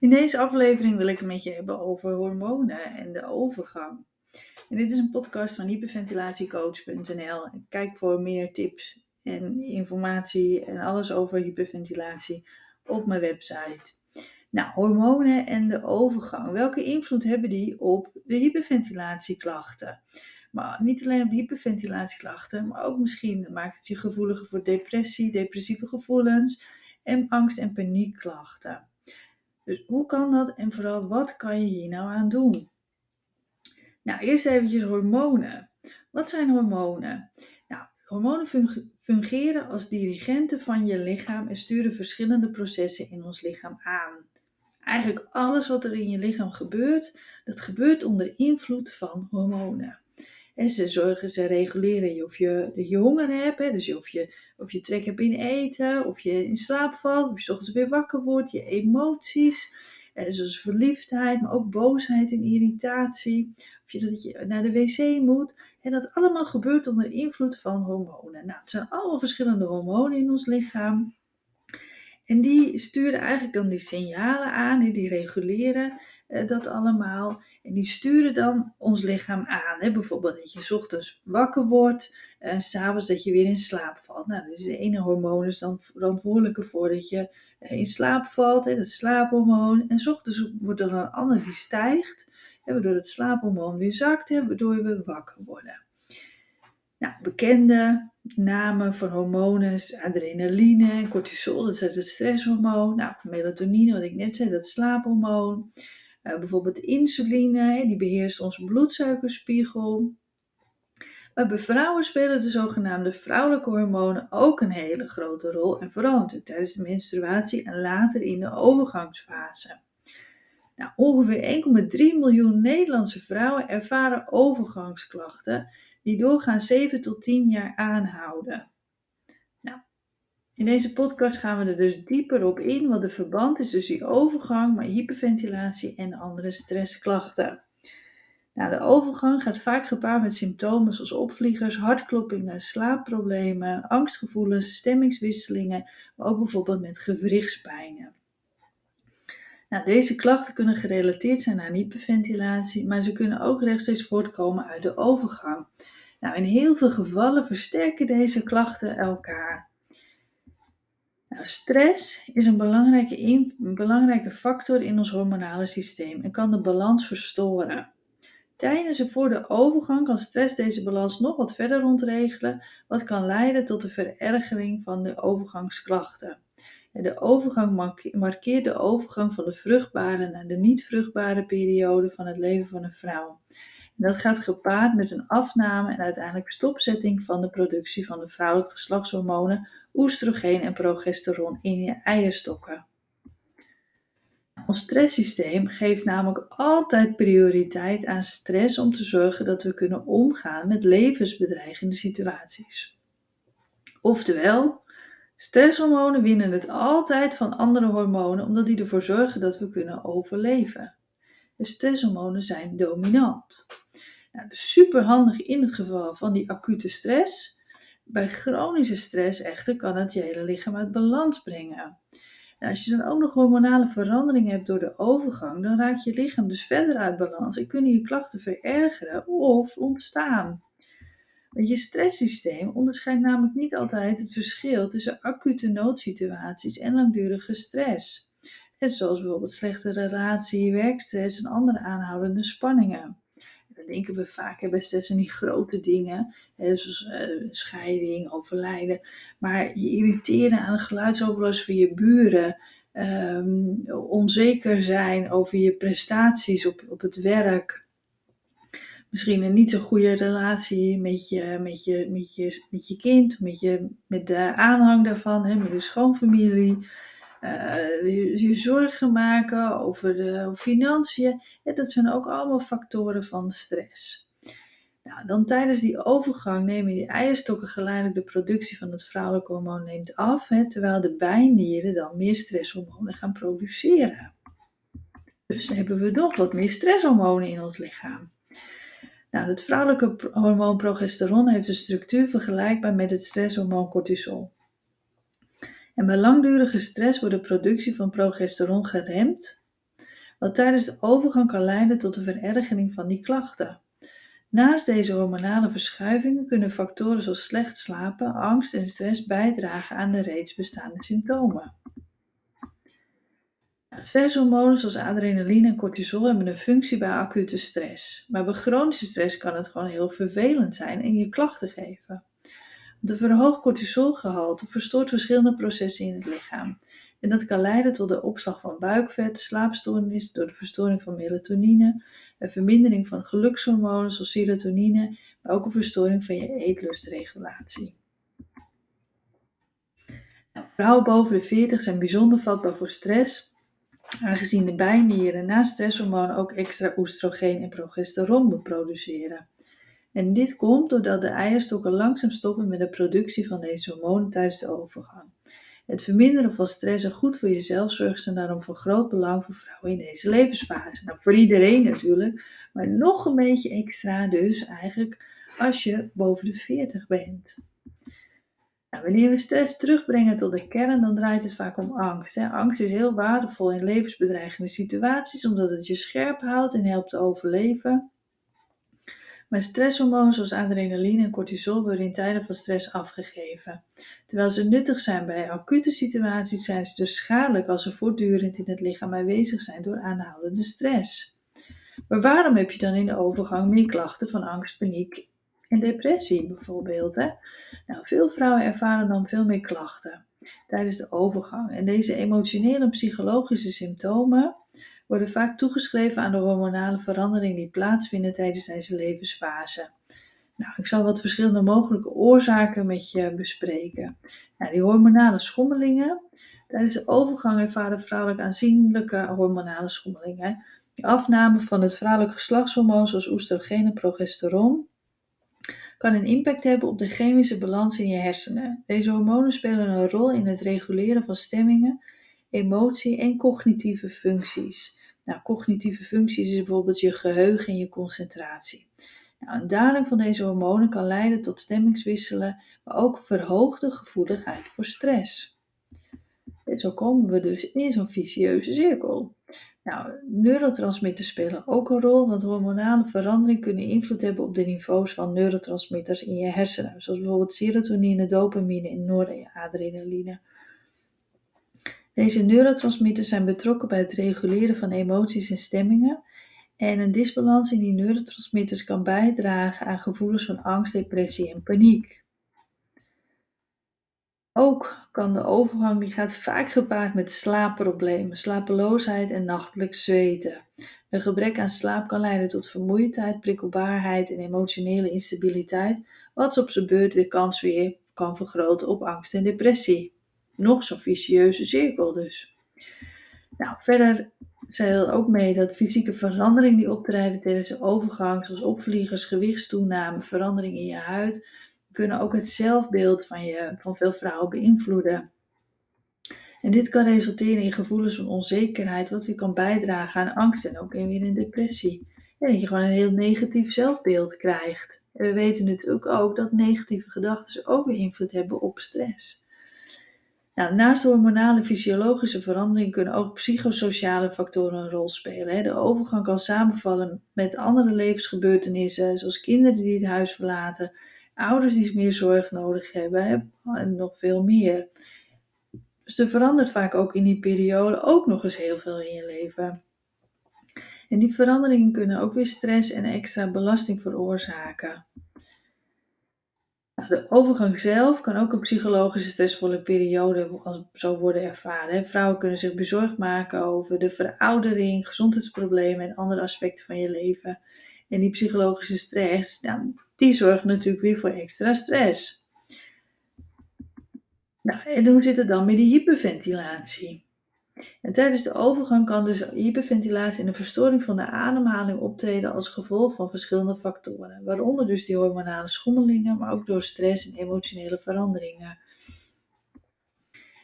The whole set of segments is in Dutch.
In deze aflevering wil ik het met je hebben over hormonen en de overgang. En dit is een podcast van hyperventilatiecoach.nl. Kijk voor meer tips en informatie en alles over hyperventilatie op mijn website. Nou, hormonen en de overgang. Welke invloed hebben die op de hyperventilatieklachten? Maar niet alleen op hyperventilatieklachten, maar ook misschien maakt het je gevoeliger voor depressie, depressieve gevoelens en angst- en paniekklachten. Dus hoe kan dat en vooral wat kan je hier nou aan doen? Nou, eerst eventjes hormonen. Wat zijn hormonen? Nou, hormonen fungeren als dirigenten van je lichaam en sturen verschillende processen in ons lichaam aan. Eigenlijk alles wat er in je lichaam gebeurt, dat gebeurt onder invloed van hormonen. En ze zorgen, ze reguleren of je, je honger hebt, hè, dus of je, of je trek hebt in eten, of je in slaap valt, of je ochtends weer wakker wordt, je emoties, hè, zoals verliefdheid, maar ook boosheid en irritatie, of je dat je naar de wc moet. En dat allemaal gebeurt onder invloed van hormonen. Nou, het zijn allemaal verschillende hormonen in ons lichaam. En die sturen eigenlijk dan die signalen aan, die reguleren eh, dat allemaal. En die sturen dan ons lichaam aan. Hè? Bijvoorbeeld dat je ochtends wakker wordt en uh, s'avonds dat je weer in slaap valt. Nou, dus de ene hormoon is dan verantwoordelijk ervoor dat je uh, in slaap valt, hè? dat slaaphormoon. En s ochtends wordt er een ander die stijgt, hè? waardoor het slaaphormoon weer zakt, hè? waardoor we wakker worden. Nou, bekende namen van hormonen, adrenaline en cortisol, dat is het stresshormoon. Nou, melatonine, wat ik net zei, dat slaaphormoon. Uh, bijvoorbeeld insuline, die beheerst onze bloedsuikerspiegel. Maar bij vrouwen spelen de zogenaamde vrouwelijke hormonen ook een hele grote rol. En vooral tijdens de menstruatie en later in de overgangsfase. Nou, ongeveer 1,3 miljoen Nederlandse vrouwen ervaren overgangsklachten die doorgaan 7 tot 10 jaar aanhouden. In deze podcast gaan we er dus dieper op in wat de verband is tussen die overgang, maar hyperventilatie en andere stressklachten. Nou, de overgang gaat vaak gepaard met symptomen zoals opvliegers, hartkloppingen, slaapproblemen, angstgevoelens, stemmingswisselingen, maar ook bijvoorbeeld met gewrichtspijnen. Nou, deze klachten kunnen gerelateerd zijn aan hyperventilatie, maar ze kunnen ook rechtstreeks voortkomen uit de overgang. Nou, in heel veel gevallen versterken deze klachten elkaar. Nou, stress is een belangrijke, een belangrijke factor in ons hormonale systeem en kan de balans verstoren. Tijdens en voor de overgang kan stress deze balans nog wat verder ontregelen, wat kan leiden tot de verergering van de overgangsklachten. De overgang markeert de overgang van de vruchtbare naar de niet vruchtbare periode van het leven van een vrouw. Dat gaat gepaard met een afname en uiteindelijk stopzetting van de productie van de vrouwelijke geslachtshormonen oestrogeen en progesteron in je eierstokken. Ons stresssysteem geeft namelijk altijd prioriteit aan stress om te zorgen dat we kunnen omgaan met levensbedreigende situaties. Oftewel, stresshormonen winnen het altijd van andere hormonen omdat die ervoor zorgen dat we kunnen overleven. De stresshormonen zijn dominant. Nou, dus super handig in het geval van die acute stress bij chronische stress echter kan het je hele lichaam uit balans brengen. Nou, als je dan ook nog hormonale veranderingen hebt door de overgang, dan raakt je lichaam dus verder uit balans en kunnen je klachten verergeren of ontstaan. Want je stresssysteem onderscheidt namelijk niet altijd het verschil tussen acute noodsituaties en langdurige stress. En zoals bijvoorbeeld slechte relatie, werkstress en andere aanhoudende spanningen denken we vaak bij stress aan die grote dingen, zoals uh, scheiding, overlijden. Maar je irriteren aan de geluidsoverlast van je buren, um, onzeker zijn over je prestaties op, op het werk. Misschien een niet zo goede relatie met je, met je, met je, met je kind, met, je, met de aanhang daarvan, hè, met de schoonfamilie uh, je zorgen maken over de financiën. Dat zijn ook allemaal factoren van stress. Nou, dan tijdens die overgang nemen die eierstokken geleidelijk de productie van het vrouwelijke hormoon neemt af, hè, terwijl de bijnieren dan meer stresshormonen gaan produceren. Dus hebben we nog wat meer stresshormonen in ons lichaam. Nou, het vrouwelijke hormoon progesteron heeft een structuur vergelijkbaar met het stresshormoon cortisol. En bij langdurige stress wordt de productie van progesteron geremd wat tijdens de overgang kan leiden tot de verergering van die klachten. Naast deze hormonale verschuivingen kunnen factoren zoals slecht slapen, angst en stress bijdragen aan de reeds bestaande symptomen. Stresshormonen zoals adrenaline en cortisol hebben een functie bij acute stress. Maar bij chronische stress kan het gewoon heel vervelend zijn en je klachten geven. De verhoogd cortisolgehalte verstoort verschillende processen in het lichaam. En dat kan leiden tot de opslag van buikvet, slaapstoornis door de verstoring van melatonine, een vermindering van gelukshormonen zoals serotonine, maar ook een verstoring van je eetlustregulatie. Nou, vrouwen boven de 40 zijn bijzonder vatbaar voor stress, aangezien de bijnieren na stresshormonen ook extra oestrogeen en progesteron produceren. En dit komt doordat de eierstokken langzaam stoppen met de productie van deze hormonen tijdens de overgang. Het verminderen van stress en goed voor jezelf zorgt zijn daarom van groot belang voor vrouwen in deze levensfase. Nou, voor iedereen natuurlijk, maar nog een beetje extra dus eigenlijk als je boven de 40 bent. Nou, wanneer we stress terugbrengen tot de kern, dan draait het vaak om angst. Angst is heel waardevol in levensbedreigende situaties, omdat het je scherp houdt en helpt te overleven. Maar stresshormonen zoals adrenaline en cortisol worden in tijden van stress afgegeven. Terwijl ze nuttig zijn bij acute situaties, zijn ze dus schadelijk als ze voortdurend in het lichaam aanwezig zijn door aanhoudende stress. Maar waarom heb je dan in de overgang meer klachten van angst, paniek en depressie bijvoorbeeld? Hè? Nou, veel vrouwen ervaren dan veel meer klachten tijdens de overgang. En deze emotionele en psychologische symptomen worden vaak toegeschreven aan de hormonale veranderingen die plaatsvinden tijdens deze levensfase. Nou, ik zal wat verschillende mogelijke oorzaken met je bespreken. Nou, die hormonale schommelingen. Tijdens de overgang ervaren vrouwelijk aanzienlijke hormonale schommelingen. De afname van het vrouwelijk geslachtshormoon zoals oestrogeen en progesteron kan een impact hebben op de chemische balans in je hersenen. Deze hormonen spelen een rol in het reguleren van stemmingen, emotie en cognitieve functies. Nou, cognitieve functies is bijvoorbeeld je geheugen en je concentratie. Nou, een daling van deze hormonen kan leiden tot stemmingswisselen, maar ook verhoogde gevoeligheid voor stress. En zo komen we dus in zo'n vicieuze cirkel. Nou, neurotransmitters spelen ook een rol, want hormonale veranderingen kunnen invloed hebben op de niveaus van neurotransmitters in je hersenen, zoals bijvoorbeeld serotonine, dopamine en noradrenaline. Deze neurotransmitters zijn betrokken bij het reguleren van emoties en stemmingen. En een disbalans in die neurotransmitters kan bijdragen aan gevoelens van angst, depressie en paniek. Ook kan de overgang, die gaat vaak gepaard met slaapproblemen, slapeloosheid en nachtelijk zweten. Een gebrek aan slaap kan leiden tot vermoeidheid, prikkelbaarheid en emotionele instabiliteit, wat op zijn beurt weer kans weer kan vergroten op angst en depressie nog zo'n vicieuze cirkel dus. Nou, verder zei ook mee dat fysieke veranderingen die optreden tijdens de overgang, zoals opvliegers, gewichtstoename, verandering in je huid, kunnen ook het zelfbeeld van, je, van veel vrouwen beïnvloeden. En dit kan resulteren in gevoelens van onzekerheid, wat weer kan bijdragen aan angst en ook in weer een depressie. En dat je gewoon een heel negatief zelfbeeld krijgt. En we weten natuurlijk ook dat negatieve gedachten ook weer invloed hebben op stress. Nou, naast hormonale fysiologische veranderingen kunnen ook psychosociale factoren een rol spelen. De overgang kan samenvallen met andere levensgebeurtenissen, zoals kinderen die het huis verlaten, ouders die meer zorg nodig hebben en nog veel meer. Dus er verandert vaak ook in die periode ook nog eens heel veel in je leven. En die veranderingen kunnen ook weer stress en extra belasting veroorzaken. Nou, de overgang zelf kan ook een psychologische stressvolle periode zo worden ervaren. Vrouwen kunnen zich bezorgd maken over de veroudering, gezondheidsproblemen en andere aspecten van je leven. En die psychologische stress, nou, die zorgt natuurlijk weer voor extra stress. Nou, en hoe zit het dan met die hyperventilatie? En tijdens de overgang kan dus hyperventilatie en een verstoring van de ademhaling optreden als gevolg van verschillende factoren, waaronder dus die hormonale schommelingen, maar ook door stress en emotionele veranderingen.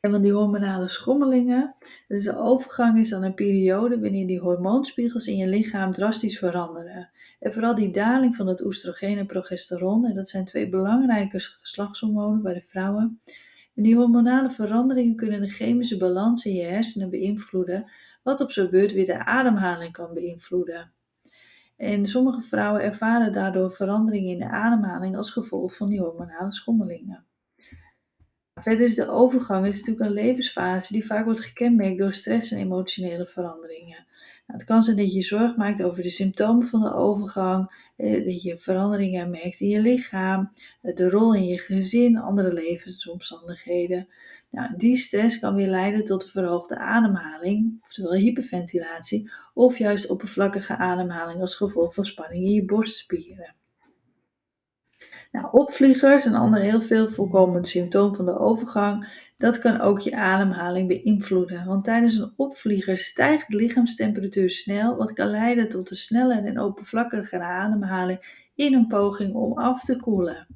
En van die hormonale schommelingen, dus de overgang is dan een periode wanneer die hormoonspiegels in je lichaam drastisch veranderen. En vooral die daling van het oestrogeen en progesteron, en dat zijn twee belangrijke geslachtshormonen bij de vrouwen, En die hormonale veranderingen kunnen de chemische balans in je hersenen beïnvloeden, wat op zijn beurt weer de ademhaling kan beïnvloeden. En sommige vrouwen ervaren daardoor veranderingen in de ademhaling als gevolg van die hormonale schommelingen. Verder is de overgang is natuurlijk een levensfase die vaak wordt gekenmerkt door stress en emotionele veranderingen. Nou, het kan zijn dat je zorg maakt over de symptomen van de overgang, eh, dat je veranderingen merkt in je lichaam, eh, de rol in je gezin, andere levensomstandigheden. Nou, die stress kan weer leiden tot verhoogde ademhaling, oftewel hyperventilatie, of juist oppervlakkige ademhaling als gevolg van spanning in je borstspieren. Nou, opvliegers, een ander heel veel voorkomend symptoom van de overgang, dat kan ook je ademhaling beïnvloeden. Want tijdens een opvlieger stijgt de lichaamstemperatuur snel, wat kan leiden tot een snelle en oppervlakkige ademhaling in een poging om af te koelen.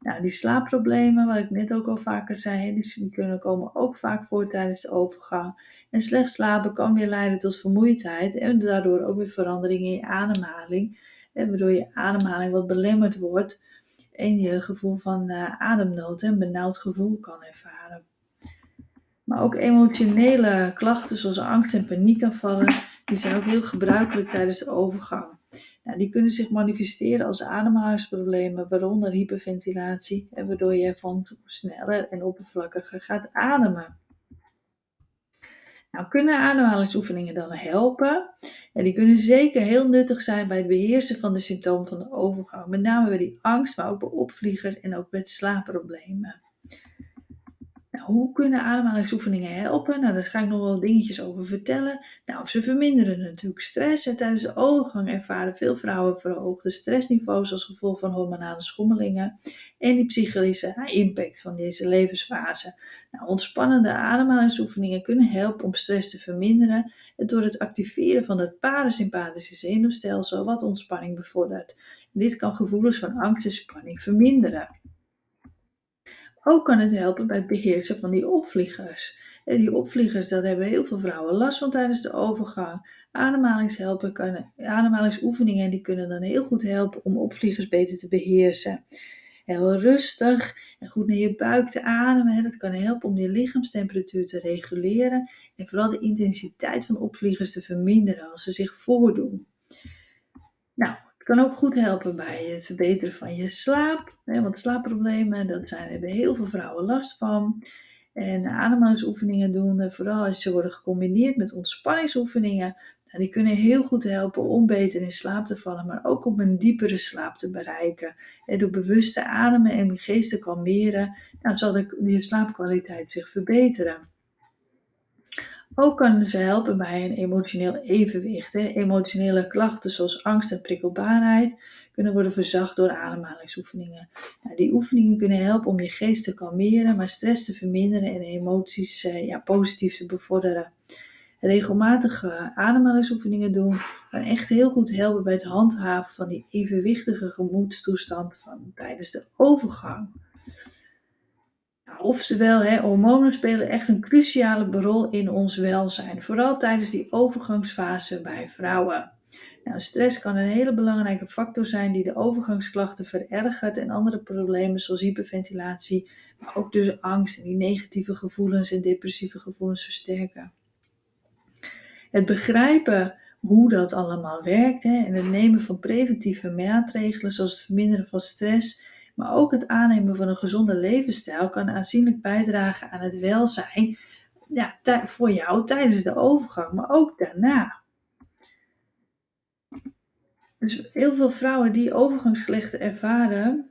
Nou, die slaapproblemen, wat ik net ook al vaker zei, die, kunnen komen ook vaak voor tijdens de overgang. En slecht slapen kan weer leiden tot vermoeidheid en daardoor ook weer veranderingen in je ademhaling. En waardoor je ademhaling wat belemmerd wordt en je gevoel van uh, ademnood en benauwd gevoel kan ervaren. Maar ook emotionele klachten zoals angst en paniekaanvallen, die zijn ook heel gebruikelijk tijdens de overgang. Nou, die kunnen zich manifesteren als ademhalingsproblemen, waaronder hyperventilatie, en waardoor je van sneller en oppervlakkiger gaat ademen. Nou, kunnen ademhalingsoefeningen dan helpen? En die kunnen zeker heel nuttig zijn bij het beheersen van de symptomen van de overgang. Met name bij die angst, maar ook bij opvliegers en ook bij slaapproblemen. Hoe kunnen ademhalingsoefeningen helpen? Nou, daar ga ik nog wel dingetjes over vertellen. Nou, ze verminderen natuurlijk stress. En tijdens de overgang ervaren veel vrouwen verhoogde stressniveaus als gevolg van hormonale schommelingen en die psychische impact van deze levensfase. Nou, ontspannende ademhalingsoefeningen kunnen helpen om stress te verminderen door het activeren van het parasympathische zenuwstelsel, wat ontspanning bevordert. dit kan gevoelens van angst en spanning verminderen. Ook kan het helpen bij het beheersen van die opvliegers. En die opvliegers, dat hebben heel veel vrouwen last van tijdens de overgang. Ademhalingshelpen kunnen, ademhalingsoefeningen die kunnen dan heel goed helpen om opvliegers beter te beheersen. Heel rustig en goed naar je buik te ademen. Dat kan helpen om je lichaamstemperatuur te reguleren en vooral de intensiteit van opvliegers te verminderen als ze zich voordoen. Nou, kan ook goed helpen bij het verbeteren van je slaap. Hè, want slaapproblemen, dat zijn, hebben heel veel vrouwen last van. En ademhalingsoefeningen doen, vooral als ze worden gecombineerd met ontspanningsoefeningen, nou, die kunnen heel goed helpen om beter in slaap te vallen, maar ook om een diepere slaap te bereiken. En door bewust te ademen en je geest te kalmeren, nou, zal je slaapkwaliteit zich verbeteren. Ook kunnen ze helpen bij een emotioneel evenwicht. Hè. Emotionele klachten zoals angst en prikkelbaarheid kunnen worden verzacht door ademhalingsoefeningen. Nou, die oefeningen kunnen helpen om je geest te kalmeren, maar stress te verminderen en emoties eh, ja, positief te bevorderen. Regelmatige ademhalingsoefeningen doen kan echt heel goed helpen bij het handhaven van die evenwichtige gemoedstoestand van tijdens de overgang. Oftewel, hè, hormonen spelen echt een cruciale rol in ons welzijn, vooral tijdens die overgangsfase bij vrouwen. Nou, stress kan een hele belangrijke factor zijn die de overgangsklachten verergert en andere problemen zoals hyperventilatie, maar ook dus angst en die negatieve gevoelens en depressieve gevoelens versterken. Het begrijpen hoe dat allemaal werkt hè, en het nemen van preventieve maatregelen zoals het verminderen van stress maar ook het aannemen van een gezonde levensstijl kan aanzienlijk bijdragen aan het welzijn ja, voor jou tijdens de overgang, maar ook daarna. Dus heel veel vrouwen die overgangsklachten ervaren,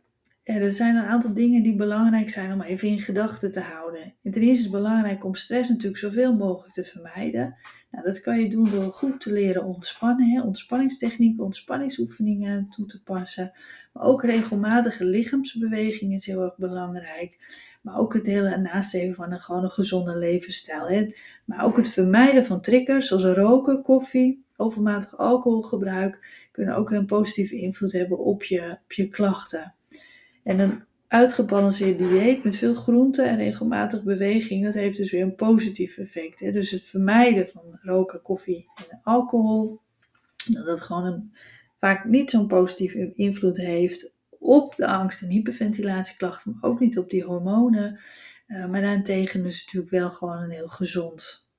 er zijn een aantal dingen die belangrijk zijn om even in gedachten te houden. En ten eerste is het belangrijk om stress natuurlijk zoveel mogelijk te vermijden. Nou, dat kan je doen door goed te leren ontspannen, hè? ontspanningstechnieken, ontspanningsoefeningen toe te passen. Maar ook regelmatige lichaamsbeweging is heel erg belangrijk. Maar ook het hele nastreven van een gewoon een gezonde levensstijl. Hè? Maar ook het vermijden van triggers zoals roken, koffie, overmatig alcoholgebruik kunnen ook een positieve invloed hebben op je, op je klachten. En een uitgebalanceerd dieet met veel groenten en regelmatig beweging, dat heeft dus weer een positief effect. Hè? Dus het vermijden van roken, koffie en alcohol, dat dat gewoon een, vaak niet zo'n positieve invloed heeft op de angst- en hyperventilatieklachten, maar ook niet op die hormonen. Uh, maar daarentegen is natuurlijk wel gewoon een heel gezond,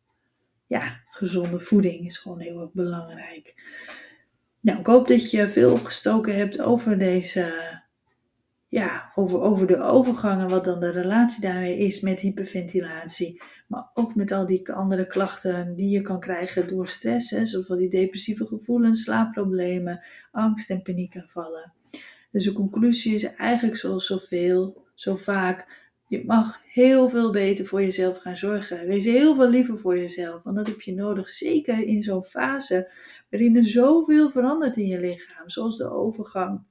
ja, gezonde voeding is gewoon heel erg belangrijk. Nou, ik hoop dat je veel opgestoken hebt over deze, ja, over, over de overgang en wat dan de relatie daarmee is met hyperventilatie. Maar ook met al die andere klachten die je kan krijgen door stress, hè, zoals die depressieve gevoelens, slaapproblemen, angst en paniekaanvallen. Dus de conclusie is eigenlijk zoals zoveel, zo vaak, je mag heel veel beter voor jezelf gaan zorgen. Wees heel veel liever voor jezelf, want dat heb je nodig. Zeker in zo'n fase waarin er zoveel verandert in je lichaam, zoals de overgang.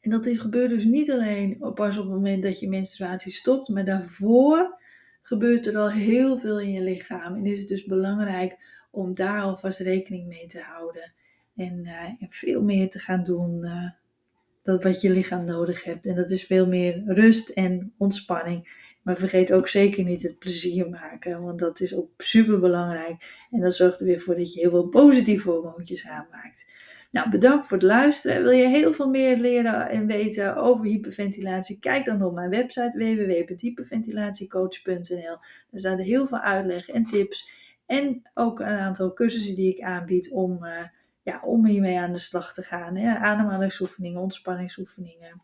En dat gebeurt dus niet alleen pas op het moment dat je menstruatie stopt, maar daarvoor gebeurt er al heel veel in je lichaam. En is het dus belangrijk om daar alvast rekening mee te houden. En, en veel meer te gaan doen uh, dat wat je lichaam nodig hebt. En dat is veel meer rust en ontspanning. Maar vergeet ook zeker niet het plezier maken, want dat is ook super belangrijk. En dat zorgt er weer voor dat je heel veel positieve hormoontjes aanmaakt. Nou, bedankt voor het luisteren. Wil je heel veel meer leren en weten over hyperventilatie? Kijk dan op mijn website www.hyperventilatiecoach.nl. Daar staan heel veel uitleg en tips. En ook een aantal cursussen die ik aanbied om, uh, ja, om hiermee aan de slag te gaan. Hè? Ademhalingsoefeningen, ontspanningsoefeningen.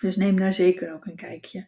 Dus neem daar zeker ook een kijkje.